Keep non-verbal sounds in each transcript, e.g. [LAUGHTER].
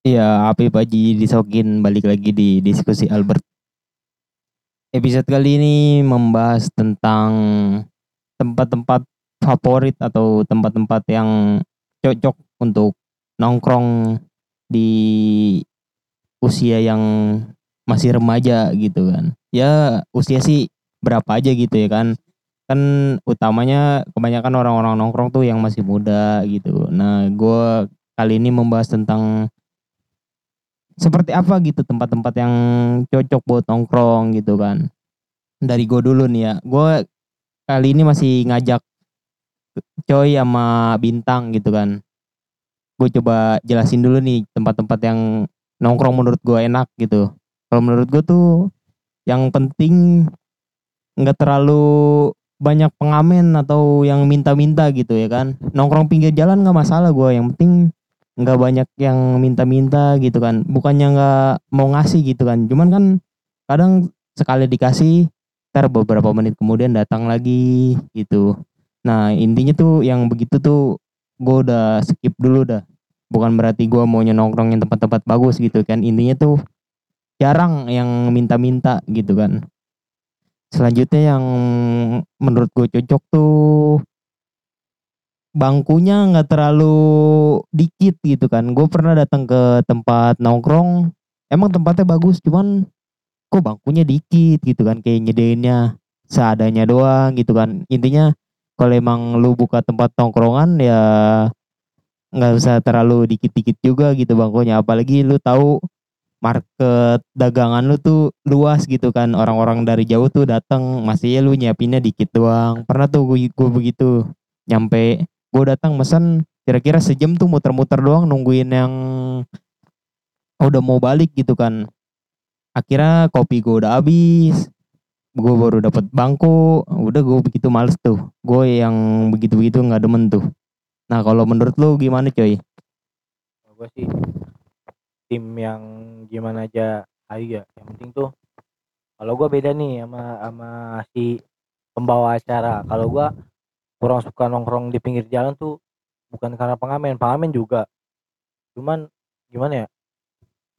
Iya, Api Paji disokin balik lagi di diskusi Albert. Episode kali ini membahas tentang tempat-tempat favorit atau tempat-tempat yang cocok untuk nongkrong di usia yang masih remaja gitu kan. Ya usia sih berapa aja gitu ya kan. Kan utamanya kebanyakan orang-orang nongkrong tuh yang masih muda gitu. Nah gue kali ini membahas tentang seperti apa gitu tempat-tempat yang cocok buat nongkrong gitu kan. Dari gue dulu nih ya. Gue kali ini masih ngajak Coy sama Bintang gitu kan. Gue coba jelasin dulu nih tempat-tempat yang nongkrong menurut gue enak gitu. Kalau menurut gue tuh yang penting nggak terlalu banyak pengamen atau yang minta-minta gitu ya kan. Nongkrong pinggir jalan nggak masalah gue. Yang penting nggak banyak yang minta-minta gitu kan. Bukannya nggak mau ngasih gitu kan. Cuman kan kadang sekali dikasih ntar beberapa menit kemudian datang lagi gitu. Nah intinya tuh yang begitu tuh gue udah skip dulu dah. Bukan berarti gue mau nongkrongin tempat-tempat bagus gitu kan. Intinya tuh jarang yang minta-minta gitu kan. Selanjutnya yang menurut gue cocok tuh bangkunya nggak terlalu dikit gitu kan. Gue pernah datang ke tempat nongkrong, emang tempatnya bagus, cuman kok bangkunya dikit gitu kan, kayak nyediainnya seadanya doang gitu kan. Intinya kalau emang lu buka tempat nongkrongan ya nggak usah terlalu dikit-dikit juga gitu bangkunya. Apalagi lu tahu market dagangan lu tuh luas gitu kan orang-orang dari jauh tuh datang masih ya lu nyiapinnya dikit doang pernah tuh gue begitu nyampe gue datang mesen kira-kira sejam tuh muter-muter doang nungguin yang udah mau balik gitu kan. Akhirnya kopi gue udah habis gue baru dapat bangku udah gue begitu males tuh. Gue yang begitu-begitu nggak demen tuh. Nah kalau menurut lu gimana coy? Gue sih tim yang gimana aja ayo ya. Yang penting tuh kalau gue beda nih sama sama si pembawa acara. Kalau gue kurang suka nongkrong di pinggir jalan tuh bukan karena pengamen pengamen juga. Cuman gimana ya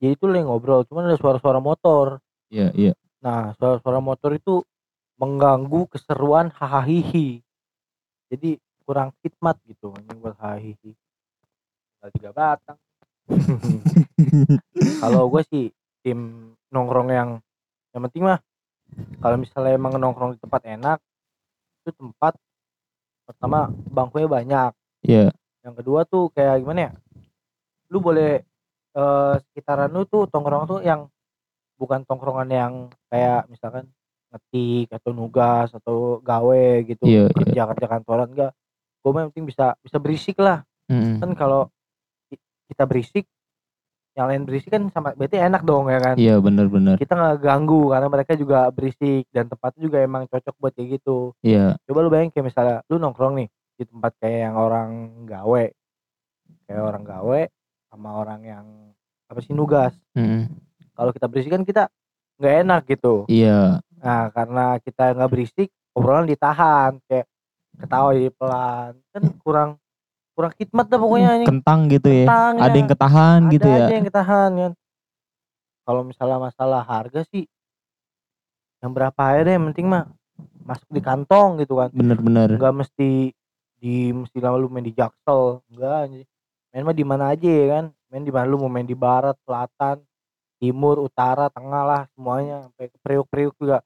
jadi itu lagi ngobrol cuman ada suara-suara motor. Iya iya. Nah suara-suara motor itu mengganggu keseruan hahaha. Jadi kurang khidmat gitu ini buat hahaha. Tinggal tiga batang. [LAUGHS] Kalau gue sih tim nongkrong yang yang penting mah kalau misalnya emang nongkrong di tempat enak itu tempat pertama bangkunya banyak Iya. yang kedua tuh kayak gimana ya lu boleh eh, sekitaran lu tuh tongkrong tuh yang bukan tongkrongan yang kayak misalkan ngetik atau nugas atau gawe gitu Iya, iya. kerja kerja kantoran enggak gue penting bisa bisa berisik lah Mm-mm. kan kalau ki- kita berisik yang lain berisik kan sama berarti enak dong ya kan? Iya bener-bener kita nggak ganggu karena mereka juga berisik dan tempatnya juga emang cocok buat kayak gitu. Iya. Coba lu bayangin kayak misalnya lu nongkrong nih di tempat kayak yang orang gawe. Kayak orang gawe sama orang yang apa sih nugas. Mm-mm. kalau kita berisik kan kita nggak enak gitu. Iya. Nah karena kita nggak berisik obrolan ditahan kayak ketawa jadi pelan. Kan kurang kurang khidmat dah pokoknya ini kentang gitu ya. Kentang, ada ya. yang ketahan gitu ada ya. aja yang ketahan kan kalau misalnya masalah harga sih yang berapa aja deh yang penting mah masuk di kantong gitu kan. Bener-bener nggak mesti di mesti lalu main di jaksel. Enggak main mah di mana aja ya kan. Main di mana lu mau main di barat selatan timur utara tengah lah semuanya. Sampai ke priuk-priuk juga.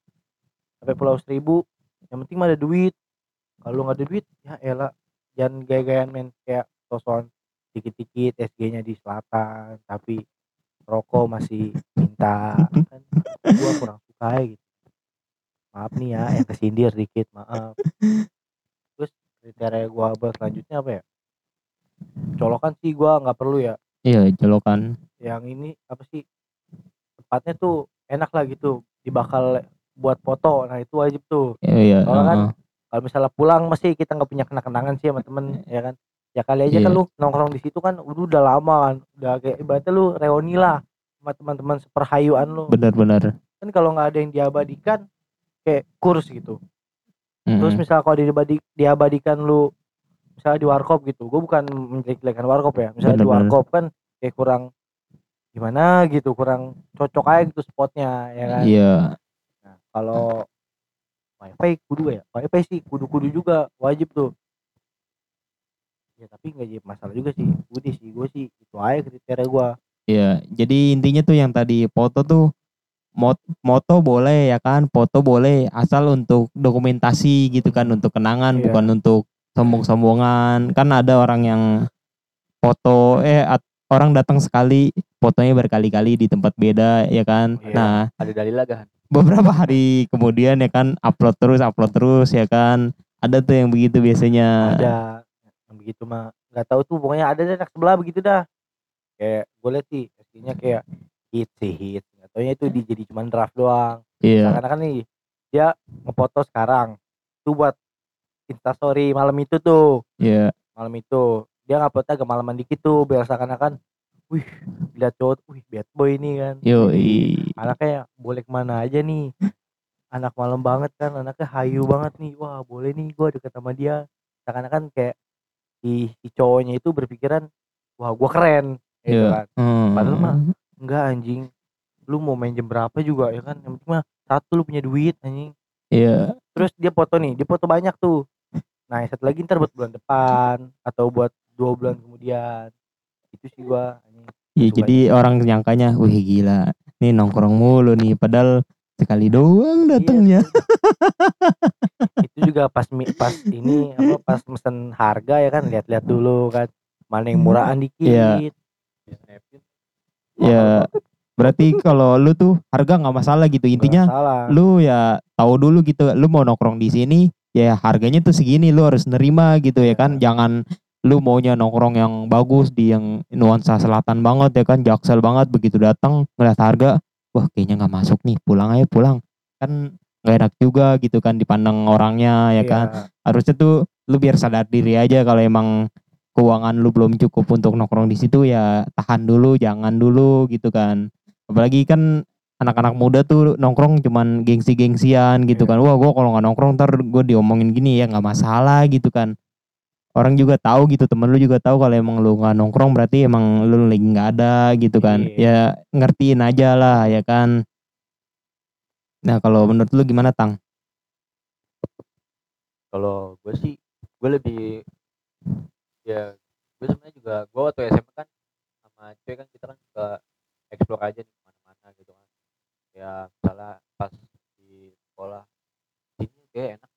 Sampai pulau seribu. Yang penting mah ada duit. Kalau lu nggak ada duit ya elah jangan gaya-gayaan main kayak sosokan dikit-dikit SG-nya di selatan tapi rokok masih minta kan gua kurang suka ya gitu. Maaf nih ya yang kesindir dikit maaf. Terus kriteria gua buat selanjutnya apa ya? Colokan sih gua nggak perlu ya. Iya jolokan yang ini apa sih? Tempatnya tuh enak lah gitu dibakal buat foto nah itu wajib tuh. Iya iya Soalnya kan uh-uh. Kalau misalnya pulang masih kita nggak punya kenang-kenangan sih sama temen ya kan? Ya kali aja Iya. kan lu nongkrong di situ kan udah udah lama kan udah kayak ibaratnya lu reuni lah sama teman-teman seperhayuan lu. Bener-bener kan kalau nggak ada yang diabadikan kayak kurs gitu. Terus Mm-mm. misal kalau diabadi, diabadikan lu misalnya di warkop gitu gue bukan menjelek-jelekan warkop ya. Misalnya di warkop kan kayak kurang gimana gitu kurang cocok aja gitu spotnya ya kan? Iya. Nah, kalau wifi kudu ya wifi sih kudu-kudu juga wajib tuh ya tapi nggak jadi masalah juga sih udah sih gue sih itu aja kriteria gue Iya, jadi intinya tuh yang tadi foto tuh mot moto boleh ya kan, foto boleh asal untuk dokumentasi gitu kan, untuk kenangan Iya. bukan untuk sombong-sombongan. Kan ada orang yang foto eh at- orang datang sekali, fotonya berkali-kali di tempat beda ya kan. Iya. Nah, Ada dalil kan? Beberapa hari kemudian ya kan upload terus, upload terus ya kan. Ada tuh yang begitu biasanya. ada yang begitu mah nggak tahu tuh pokoknya ada deh anak sebelah begitu dah kayak gue liat sih aslinya kayak hit sih hit nggak taunya itu di jadi cuman draft doang Iya. karena kan nih dia ngefoto sekarang tuh buat instastory malam itu tuh Iya. malam itu dia nguploadnya agak malaman dikit tuh biar seakan-akan wih lihat cowok wih bad boy ini kan. Yo, anaknya boleh ke mana aja nih. Anak malam banget kan anaknya hayu banget nih. Wah boleh nih gua deket sama dia. Seakan-akan kayak si, si cowoknya itu berpikiran wah gua keren gitu Iya. kan. Padahal mah enggak anjing. Lu mau main jam berapa juga ya kan? Yang penting mah satu lu punya duit anjing. Iya. terus dia foto nih dia foto banyak tuh. Nah satu lagi ntar buat bulan depan atau buat dua bulan kemudian itu sih gua Ya Coba jadi orang nyangkanya, wih gila, nih nongkrong mulu nih, padahal sekali doang datangnya. itu juga pas pas ini apa pas mesen harga ya kan lihat-lihat dulu kan. Mana yang murahan dikit. Iya. Ya, berarti kalau lu tuh harga nggak masalah gitu. Intinya salah lu ya tahu dulu gitu, lu mau nongkrong di sini, ya harganya tuh segini, lu harus nerima gitu ya kan. Jangan lu maunya nongkrong yang bagus di yang nuansa selatan banget ya kan, jaksel banget begitu datang ngeliat harga, wah kayaknya nggak masuk nih, pulang aja pulang. Kan nggak enak juga gitu kan dipandang orangnya ya kan. Iya. harusnya tuh lu biar sadar diri aja kalau emang keuangan lu belum cukup untuk nongkrong di situ ya tahan dulu jangan dulu gitu kan apalagi kan anak-anak muda tuh nongkrong cuman gengsi-gengsian gitu Iya. kan wah gua kalau nggak nongkrong ntar gue diomongin gini ya nggak masalah gitu kan orang juga tahu gitu temen lu juga tahu kalau emang lu nggak nongkrong berarti emang lu lagi nggak ada gitu kan Iya. ya ngertiin aja lah ya kan nah kalau menurut lu gimana tang Kalau gue sih, gue lebih ya gue sebenarnya juga gue waktu SMA kan sama cuy kan kita kan suka explore aja nih ke mana-mana gitu kan. Ya misalnya pas di sekolah sini kayak enak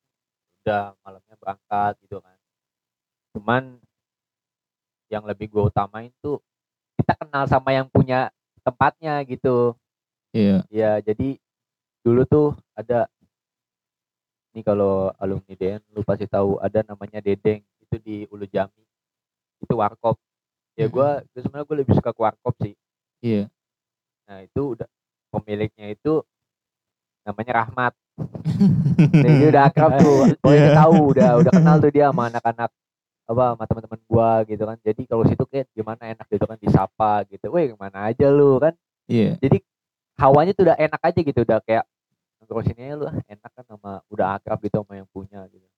udah malamnya berangkat gitu kan. Cuman yang lebih gue utamain tuh kita kenal sama yang punya tempatnya gitu. iya. Ya jadi dulu tuh ada ini kalau alumni DN lu pasti tahu ada namanya Dedeng itu di Ulu Jami itu warkop. Ya gua gue sebenarnya gue lebih suka ke warkop sih. Iya. Nah itu udah pemiliknya itu namanya Rahmat. [LAUGHS] Nah, dia udah akrab tuh. [LAUGHS] Pokoknya dia tahu udah udah kenal tuh dia sama anak-anak apa sama teman-teman gua gitu kan. Jadi kalau situ kayak gimana enak gitu kan disapa gitu. Weh ke mana aja lu kan. Iya. Jadi hawanya tuh udah enak aja gitu udah kayak nongkrong sini lu ah, enak kan sama udah akrab gitu sama yang punya gitu.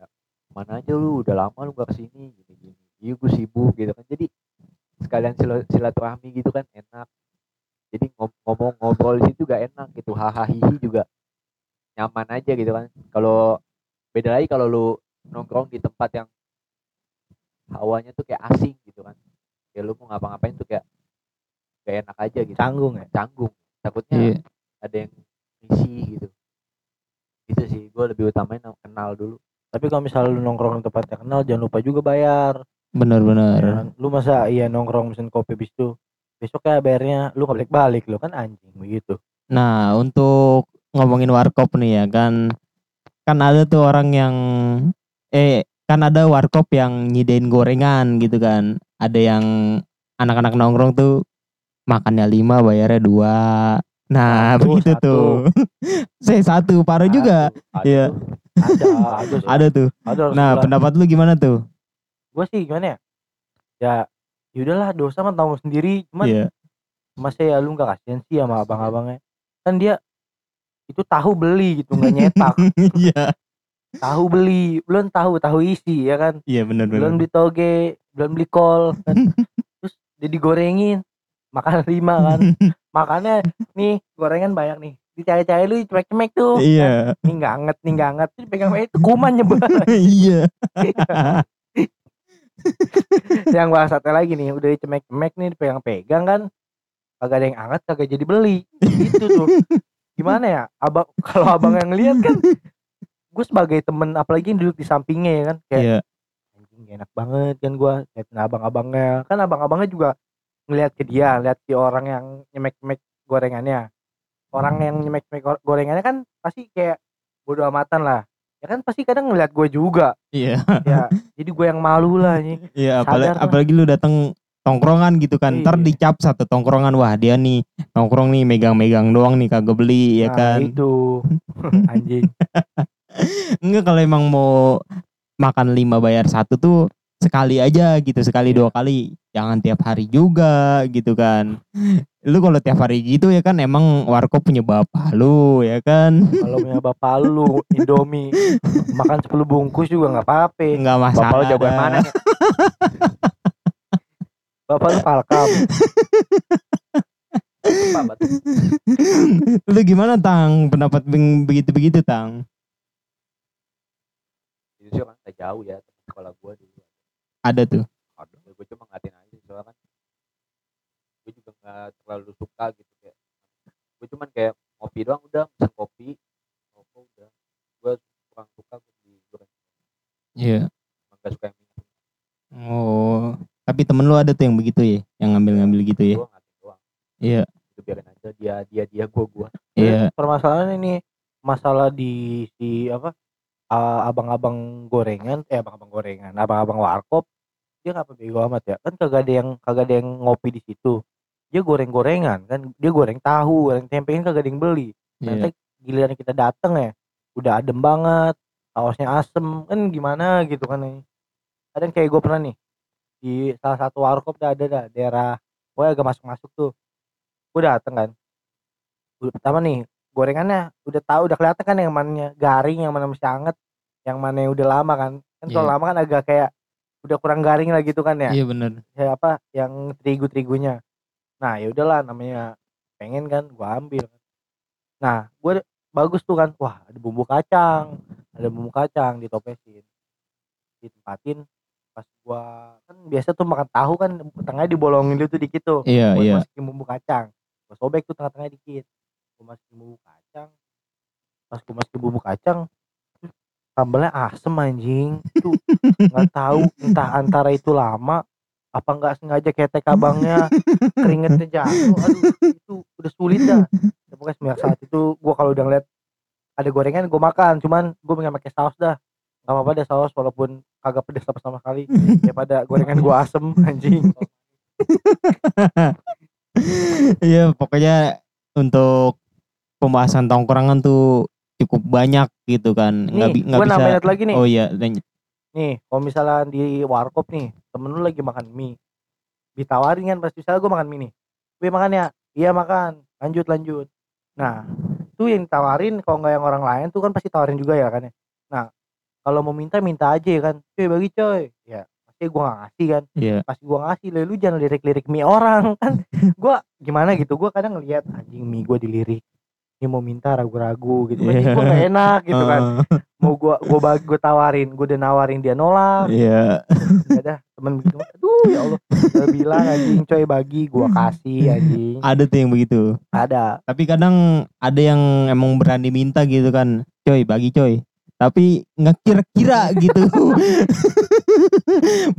Ya, mana aja lu udah lama lu gak ke sini gini gini iya gue sibuk gitu kan. Jadi sekalian sila- silaturahmi gitu kan enak. Jadi ngom- ngomong ngobrol di situ gak enak gitu. Hahaha hihi juga nyaman aja gitu kan. Kalau beda lagi kalau lu nongkrong di tempat yang hawanya tuh kayak asing gitu kan. Kayak lu mau ngapa-ngapain tuh kayak gak enak aja gitu. Canggung ya? Canggung. Takutnya iya. ada yang ngisi gitu. Gitu sih gue lebih utamain kenal dulu. Tapi kalau misalnya lu nongkrong di tempat yang kenal jangan lupa juga bayar. Benar-benar. Ya kan? lu masa iya nongkrong mesin kopi bis itu besoknya bayarnya lu nggak balik balik lu kan anjing begitu. Nah, untuk ngomongin warkop nih ya kan kan ada tuh orang yang eh kan ada warkop yang nyidain gorengan gitu kan. Ada yang anak-anak nongkrong tuh makannya lima bayarnya dua. Nah, Satu, begitu satu. tuh. [LAUGHS] Saya satu, parah juga. Aduh, Iya. aduh. ada ada [LAUGHS] Ada tuh. ada Nah, pendapat lu gimana tuh? gue sih gimana ya ya yaudahlah dosa mah tanggung sendiri cuman Iya. masa ya lu nggak kasihan sih sama abang-abangnya kan dia itu tahu beli gitu nggak nyetak [LAUGHS] Iya. Tahu beli belum tahu tahu isi ya kan? Iya benar belum benar. beli toge belum beli kol kan. [LAUGHS] terus dia digorengin makan lima kan? Makannya nih gorengan banyak nih. Dicari-cari lu cemek-cemek tuh. Iya. nih nggak anget nih nggak anget. Terus pegang itu kuman nyebar [LAUGHS] Iya. [LAUGHS] yang gua satu lagi nih udah dicemek-cemek nih dipegang-pegang kan? Kagak ada yang anget kagak jadi beli. Gitu tuh. Gimana ya? Abang kalau abang yang lihat kan gue sebagai temen apalagi yang duduk di sampingnya ya kan kayak Iya. anjing gak enak banget kan gua liatin abang-abangnya kan abang-abangnya juga ngeliat ke dia lihat ke orang yang nyemek-nyemek gorengannya orang yang nyemek-nyemek go- gorengannya kan pasti kayak bodo amatan lah ya kan pasti kadang ngeliat gue juga Iya. ya jadi gue yang malu lah nih [LAUGHS] Iya, apalagi, lah. apalagi lu datang tongkrongan gitu kan. Ntar Iya. dicap satu tongkrongan, wah dia nih nongkrong nih megang-megang doang nih kagak beli ya Nah, kan. itu [LAUGHS] anjing Enggak kalau emang mau makan lima bayar satu tuh sekali aja gitu, sekali Iya. dua kali. Jangan tiap hari juga gitu kan. Lu kalau tiap hari gitu ya kan emang warkop punya bapak lu ya kan. kalau punya bapak lu Indomie makan 10 bungkus juga nggak apa-apa Bapak masalah. lu jagoan mana nih? bapak lu palkam lu gimana Tang? Pendapat begitu-begitu Tang? Sih kan nggak jauh ya teman sekolah gua dulu. Ada tuh. Aduh, gue cuma ngatin aja soalnya kan gue juga nggak terlalu suka gitu kayak gue cuman kayak ngopi doang udah pesen kopi rokok udah gue kurang suka gue di goreng Iya. emang gak suka yang minum Oh, tapi temen lu ada tuh yang begitu ya, yang ngambil-ngambil gitu ya? gue ngatin doang Iya, itu biarin aja dia dia dia gue gue iya, permasalahan ini masalah di si apa ah, abang-abang gorengan eh abang-abang gorengan abang-abang warkop dia ngapa bego amat ya. Kan kagak ada yang kagak ada yang ngopi di situ. Dia goreng-gorengan kan dia goreng tahu goreng tempe kan kagak ada yang beli. Iya. nanti giliran kita dateng ya udah adem banget sausnya asem kan gimana gitu kan nih kadang kayak gue pernah nih di salah satu warkop dah ada dah daerah gue agak masuk masuk tuh. Gue dateng kan udah pertama nih gorengannya udah tahu udah kelihatan kan yang mananya garing yang mana masih anget yang mana yang udah lama kan. Kan kalau Iya. lama kan agak kayak udah kurang garing lah gitu kan ya. Iya bener. kayak apa yang terigu terigunya nah ya udahlah namanya pengen kan gua ambil nah gue bagus tuh kan wah ada bumbu kacang ada bumbu kacang ditopesin. Ditempatin pas gua kan biasa tuh makan tahu kan tengahnya dibolongin dulu tuh dikit tuh Iya, gua iya. masukin bumbu kacang. Gua sobek tuh tengah-tengah dikit gua masukin bumbu kacang. Pas gua masukin bumbu kacang sambalnya asem anjing. Tuh nggak tahu entah antara itu lama apa nggak sengaja ketek abangnya keringetnya jatuh. Aduh itu udah sulit dah. Ya, pokoknya semenjak saat itu gua kalau udah ngeliat ada gorengan gua makan. Cuman gua nggak pakai saus dah. Nggak apa-apa deh saus walaupun kagak pedes sama sama sekali. Daripada gorengan gua asem anjing. Iya, pokoknya untuk pembahasan tongkrongan tuh cukup banyak gitu kan. Nggak, nih nggak bisa. lagi nih. Oh iya, lanjut. nih kalau misalnya di warkop nih temen lu lagi makan mie. Ditawarin kan pas misalnya gue makan mie nih. Gue makan ya? Iya makan. Lanjut lanjut. Nah tuh yang ditawarin kalau nggak yang orang lain tuh kan pasti tawarin juga ya kan ya. Nah kalau mau minta minta aja ya kan. Coy bagi coy. Ya pasti gue nggak ngasih kan. Iya. pasti gue ngasih "Lah, lu jangan lirik-lirik mie orang kan. [LAUGHS] Gue gimana gitu? Gue kadang ngeliat anjing mie gue dilirik ini mau minta ragu-ragu gitu kan Iya. gue gak enak gitu kan [LAUGHS] mau gua gua bagi gua tawarin gua udah nawarin dia nolak Iya. ya dah temen begitu aduh ya Allah Gua bilang anjing coy bagi gua kasih anjing Ada tuh yang begitu. ada Tapi kadang ada yang emang berani minta gitu kan. Coy, bagi coy. Tapi nggak kira-kira [LAUGHS] gitu. [LAUGHS]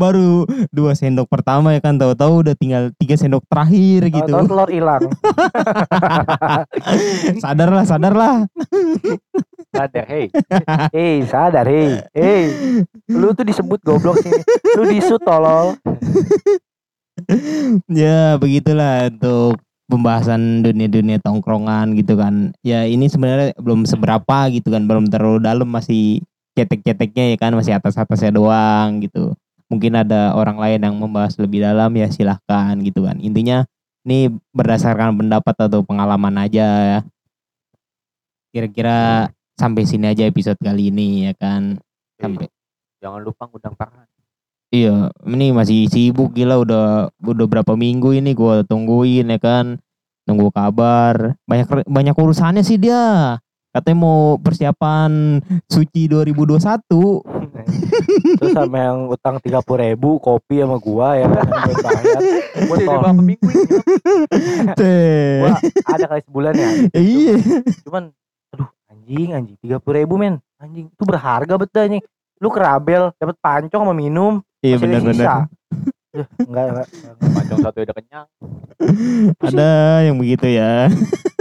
Baru dua sendok pertama ya kan tahu-tahu udah tinggal tiga sendok terakhir gitu. Tahu-tahu telur hilang [LAUGHS] sadarlah, sadarlah. ada hey hei sadar hei hei lu tuh disebut goblok sini lu disut tolol ya begitulah untuk pembahasan dunia-dunia tongkrongan gitu kan. Ya ini sebenarnya belum seberapa gitu kan, belum terlalu dalam masih cetek-ceteknya ya kan, masih atas-atasnya doang gitu. Mungkin ada orang lain yang membahas lebih dalam ya silahkan gitu kan. Intinya ini berdasarkan pendapat atau pengalaman aja ya. Kira-kira sampai sini aja episode kali ini ya kan. Sampai jangan lupa ngundang Farhan Iya, ini masih sibuk gila udah udah berapa minggu ini gua tungguin ya kan. Nunggu kabar. Banyak banyak urusannya sih dia. Katanya mau persiapan suci 2021. [LAUGHS] Terus sama yang utang tiga ribu kopi sama gua ya kan belum bayar. Gua Udah tol- berapa minggu gua ada kali sebulan ya. [LAUGHS] Iya. Cuman aduh anjing anjing tiga ribu men anjing itu berharga betul anjing. Lu kerabel dapat pancong sama minum Iya benar-benar. Duh, enggak enggak. enggak. Pancong satu udah kenyang. Ada yang begitu ya. [LAUGHS]